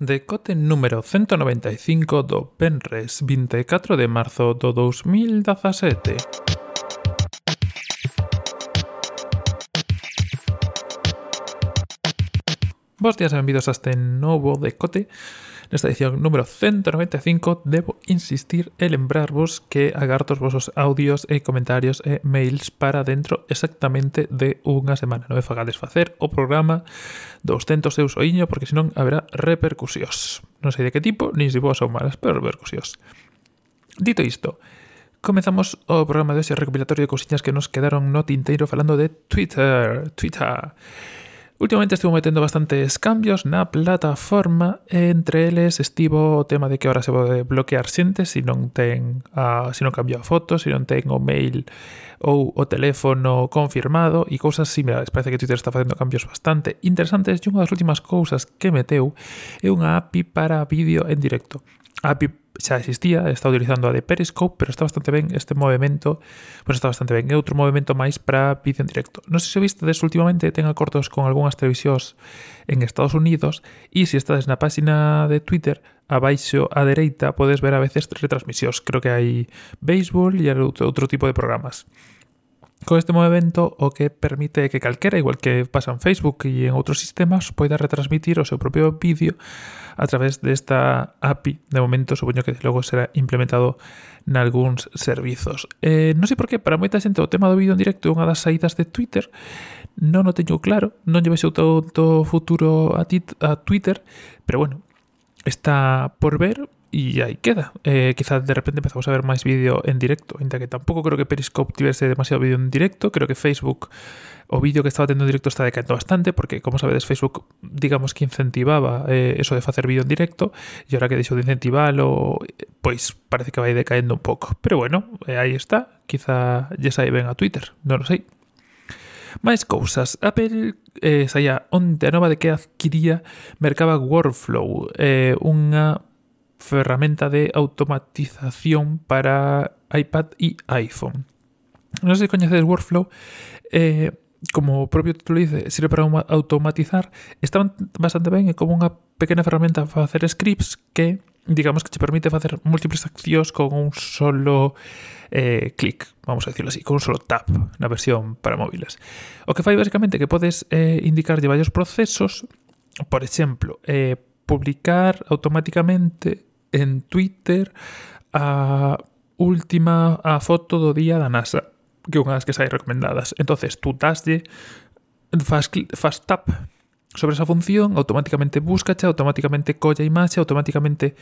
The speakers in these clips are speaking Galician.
Decote número 195 do Penres 24 de marzo do 2017. Bos días e benvidos a este novo decote Nesta edición número 195 debo insistir e lembrarvos que agarto os vosos audios e comentarios e mails para dentro exactamente de unha semana. Non me fagades facer o programa 200 eus oiño porque senón haberá repercusións. Non sei de que tipo, nin se boas ou malas, pero repercusións. Dito isto, Comezamos o programa de hoxe recopilatorio de cousiñas que nos quedaron no tinteiro falando de Twitter. Twitter. Últimamente estivo metendo bastantes cambios na plataforma, entre eles estivo o tema de que ahora se pode bloquear xente se non ten ah, a, se non cambia a foto, se non ten o mail ou o teléfono confirmado e cousas similares. Parece que Twitter está facendo cambios bastante interesantes e unha das últimas cousas que meteu é unha API para vídeo en directo. A API xa existía, está utilizando a de Periscope, pero está bastante ben este movimento, pois está bastante ben. É outro movimento máis para vídeo en directo. Non sei se vistedes últimamente, ten acordos con algunhas televisións en Estados Unidos e se estades na páxina de Twitter, abaixo á dereita podes ver a veces retransmisións. Creo que hai béisbol e outro tipo de programas. Co este mo evento o que permite que calquera, igual que pasa en Facebook e en outros sistemas, poida retransmitir o seu propio vídeo a través desta API. De momento, supoño que logo será implementado nalgúns servizos. Eh, non sei por que, para moita xente o tema do vídeo en directo é unha das saídas de Twitter. Non o teño claro, non lle o tanto futuro a, tit, a Twitter, pero bueno, está por ver e aí queda. Eh, quizás de repente empezamos a ver máis vídeo en directo, que tampouco creo que Periscope tivese demasiado vídeo en directo, creo que Facebook o vídeo que estaba tendo en directo está decaendo bastante porque, como sabedes, Facebook digamos que incentivaba eh, eso de facer vídeo en directo e ahora que deixou de incentivarlo pois parece que vai decaendo un pouco. Pero bueno, eh, aí está, quizá lle sai ben a Twitter, non o sei. Máis cousas. Apple eh, saía onte a nova de que adquiría mercaba Workflow, eh, unha ferramenta de automatización para iPad e iPhone. Non sei se coñeces Workflow, eh, como o propio título dice, sirve para automatizar, está bastante ben, é como unha pequena ferramenta para facer scripts que digamos que te permite facer múltiples accións con un solo eh, clic, vamos a decirlo así, con un solo tap na versión para móviles. O que fai basicamente que podes eh, indicarlle varios procesos, por exemplo, eh, publicar automáticamente en Twitter a última a foto do día da NASA, que é unha das que sai recomendadas. entonces tú daslle, fas, fas tap sobre esa función, automáticamente búscache, automáticamente colla a imaxe, automáticamente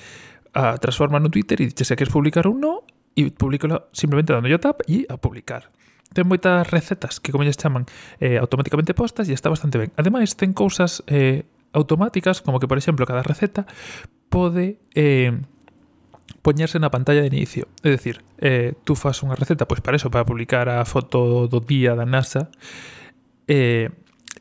a, transforma no Twitter e dixe se queres publicar ou non e publicola simplemente dando yo tap e a publicar. Ten moitas recetas que, como lles chaman, eh, automáticamente postas e está bastante ben. Ademais, ten cousas eh, automáticas, como que, por exemplo, cada receta pode... Eh, poñerse na pantalla de inicio. É dicir, eh, tú fas unha receta, pois para eso, para publicar a foto do día da NASA, eh,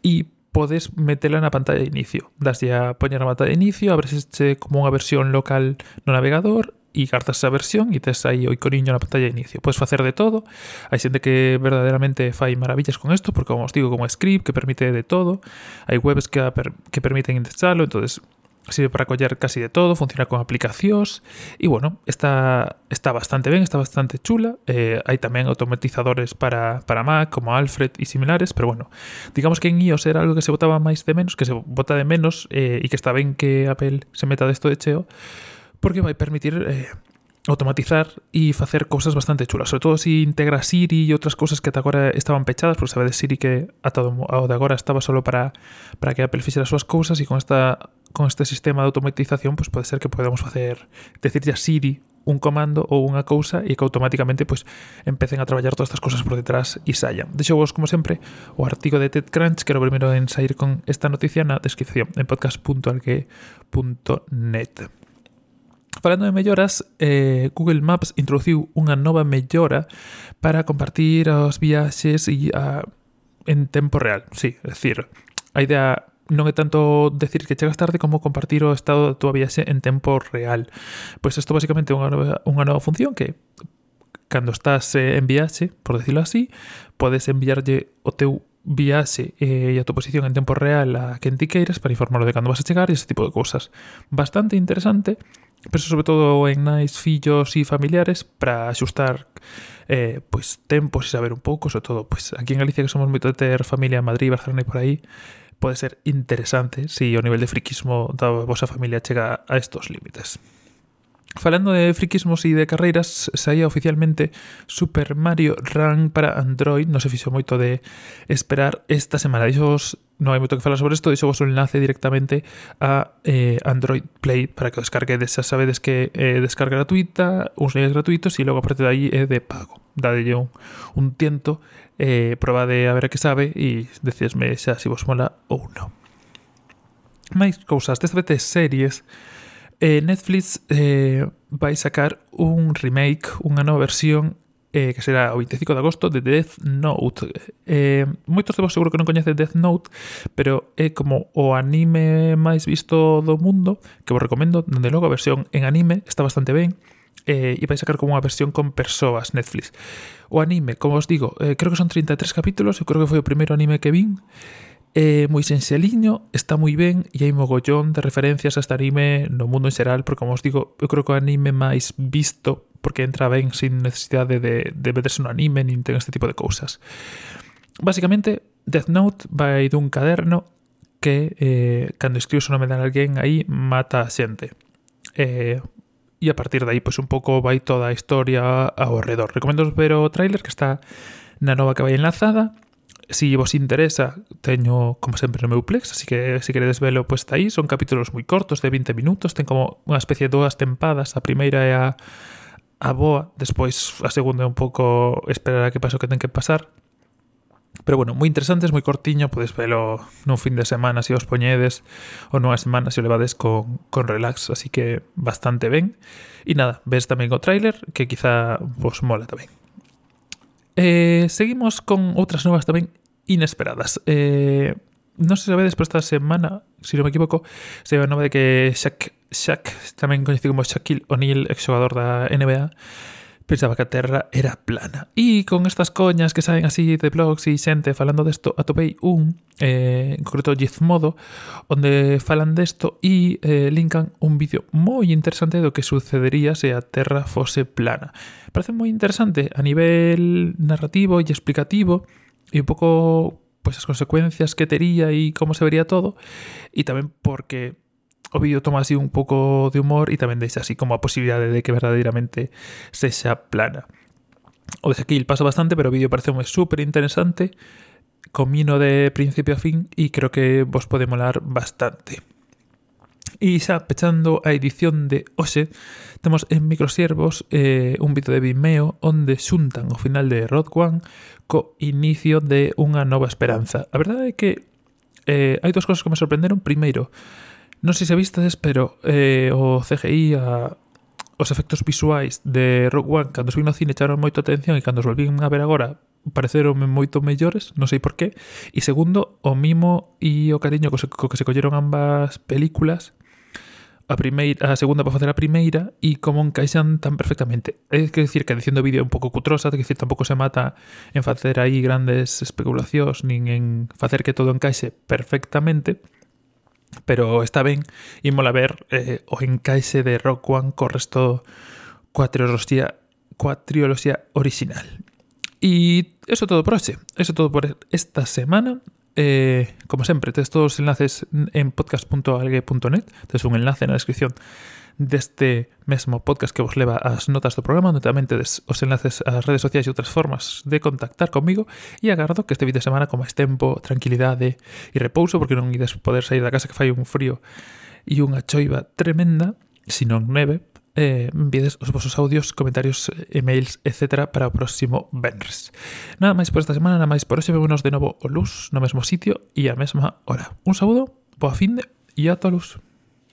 e podes metela na pantalla de inicio. Daslle a poñer na pantalla de inicio, abres este como unha versión local no navegador e cartas esa versión e tes aí o iconiño na pantalla de inicio. Podes facer de todo. Hai xente que verdadeiramente fai maravillas con isto, porque como os digo, como script que permite de todo. Hai webs que, per que permiten indexalo, entonces sirve para coller casi de todo, funciona con aplicacións e bueno, está, está bastante ben, está bastante chula. Eh, hai tamén automatizadores para, para Mac como Alfred e similares, pero bueno, digamos que en iOS era algo que se botaba máis de menos, que se bota de menos eh, e que está ben que Apple se meta desto de cheo, porque vai permitir eh, automatizar e facer cousas bastante chulas, sobre todo si integra Siri e outras cousas que ata agora estaban pechadas, porque sabedes Siri que a de agora estaba solo para, para que Apple fixera as súas cousas e con esta con este sistema de automatización pues pode ser que podamos facer decirlle a Siri un comando ou unha cousa e que automáticamente pues, empecen a traballar todas estas cousas por detrás e saian. Deixo vos, como sempre, o artigo de TechCrunch, que era o primeiro en sair con esta noticia na descripción en podcast.alque.net. Falando de melloras, eh, Google Maps introduciu unha nova mellora para compartir os viaxes e a, en tempo real. Sí, é dicir, a idea non é tanto decir que chegas tarde como compartir o estado da túa viaxe en tempo real. Pois isto basicamente é unha nova, unha nova función que cando estás eh, en viaxe, por decirlo así, podes enviarlle o teu viaxe eh, e a túa posición en tempo real a quen ti queiras para informarlo de cando vas a chegar e ese tipo de cousas. Bastante interesante, pero sobre todo en nais, fillos e familiares para axustar eh, pois tempos e saber un pouco, sobre todo pois aquí en Galicia que somos moito de ter familia en Madrid, Barcelona e por aí, pode ser interesante se o nivel de friquismo da vosa familia chega a estos límites. Falando de friquismos e de carreiras, saía oficialmente Super Mario Run para Android. Non se fixo moito de esperar esta semana. Dixos, non hai moito que falar sobre isto, dixo vos o enlace directamente a eh, Android Play para que o descarguedes. Xa sabedes que é eh, descarga gratuita, uns niveles gratuitos e logo aparte de aí é de pago. Dadelle un, un tiento eh, probade a ver a que sabe e decísme xa se vos mola ou non. Máis cousas, desta vez de series, eh, Netflix eh, vai sacar un remake, unha nova versión eh, que será o 25 de agosto de Death Note. Eh, moitos de vos seguro que non coñece Death Note, pero é como o anime máis visto do mundo, que vos recomendo, dende logo a versión en anime está bastante ben eh, e vai sacar como unha versión con persoas Netflix. O anime, como os digo, eh, creo que son 33 capítulos, eu creo que foi o primeiro anime que vin. É eh, moi senxeliño, está moi ben e hai mogollón de referencias a este anime no mundo en xeral, porque como os digo, eu creo que o anime máis visto porque entra ben sin necesidade de, de meterse no anime nin ten este tipo de cousas. Básicamente, Death Note vai dun caderno que eh, cando escribes o nome de alguén aí mata a xente. Eh, e a partir de aí pois un pouco vai toda a historia ao redor. Recomendo ver o tráiler que está na nova que vai enlazada. Si vos interesa, teño como sempre no meu Plex, así que se si queredes velo, pois pues, está aí, son capítulos moi cortos de 20 minutos, ten como unha especie de dúas tempadas, a primeira é a a boa, despois a segunda é un pouco esperar a que pase o que ten que pasar Pero bueno, moi interesantes, moi cortiño, podes velo nun fin de semana se os poñedes ou nunha semana se o levades con, con relax, así que bastante ben. E nada, ves tamén o tráiler que quizá vos mola tamén. Eh, seguimos con outras novas tamén inesperadas. Eh, non se sabedes, pero esta semana, se si non me equivoco, se a nova de que Shaq, Shaq tamén coñecido como Shaquille O'Neal, exxogador da NBA, pensaba que a Terra era plana. E con estas coñas que saen así de blogs e xente falando desto, atopei un, eh, en concreto Gizmodo, onde falan desto e eh, linkan un vídeo moi interesante do que sucedería se a Terra fose plana. Parece moi interesante a nivel narrativo e explicativo e un pouco pues, as consecuencias que tería e como se vería todo e tamén porque o vídeo toma así un pouco de humor e tamén deixa así como a posibilidade de que verdadeiramente sexa plana. O desequil pasa bastante, pero o vídeo parece moi super interesante, comino de principio a fin e creo que vos pode molar bastante. E xa pechando a edición de hoxe, temos en Microsiervos eh, un vídeo de Vimeo onde xuntan o final de Rod One co inicio de Unha Nova Esperanza. A verdade é que eh, hai dúas cosas que me sorprenderon. Primeiro, Non sei se vistes, pero eh, o CGI a, os efectos visuais de Rogue One cando se vi no cine echaron moito atención e cando os volvín a ver agora pareceronme moito mellores, non sei por qué. E segundo, o mimo e o cariño co, co que se colleron ambas películas a primeira, a segunda para facer a primeira e como encaixan tan perfectamente. É que decir que a edición do vídeo é un pouco cutrosa, que decir tampouco se mata en facer aí grandes especulacións nin en facer que todo encaixe perfectamente, pero está ben, mola ver eh, o encaixe de Rock One co resto coa triloxía, coa triloxía original. E eso todo por hoxe, eso todo por esta semana. Eh, como sempre, tes todos os enlaces en podcast.algue.net, tes un enlace na descripción deste mesmo podcast que vos leva as notas do programa, onde tamén tedes os enlaces ás redes sociais e outras formas de contactar comigo e agardo que este fin de semana con máis tempo, tranquilidade e repouso porque non ides poder sair da casa que fai un frío e unha choiva tremenda, non neve, eh, envides os vosos audios, comentarios, eh, emails, etc. para o próximo Benres. Nada máis por esta semana, nada máis por hoxe. Vémonos de novo o luz no mesmo sitio e a mesma hora. Un saúdo, boa finde e ata luz.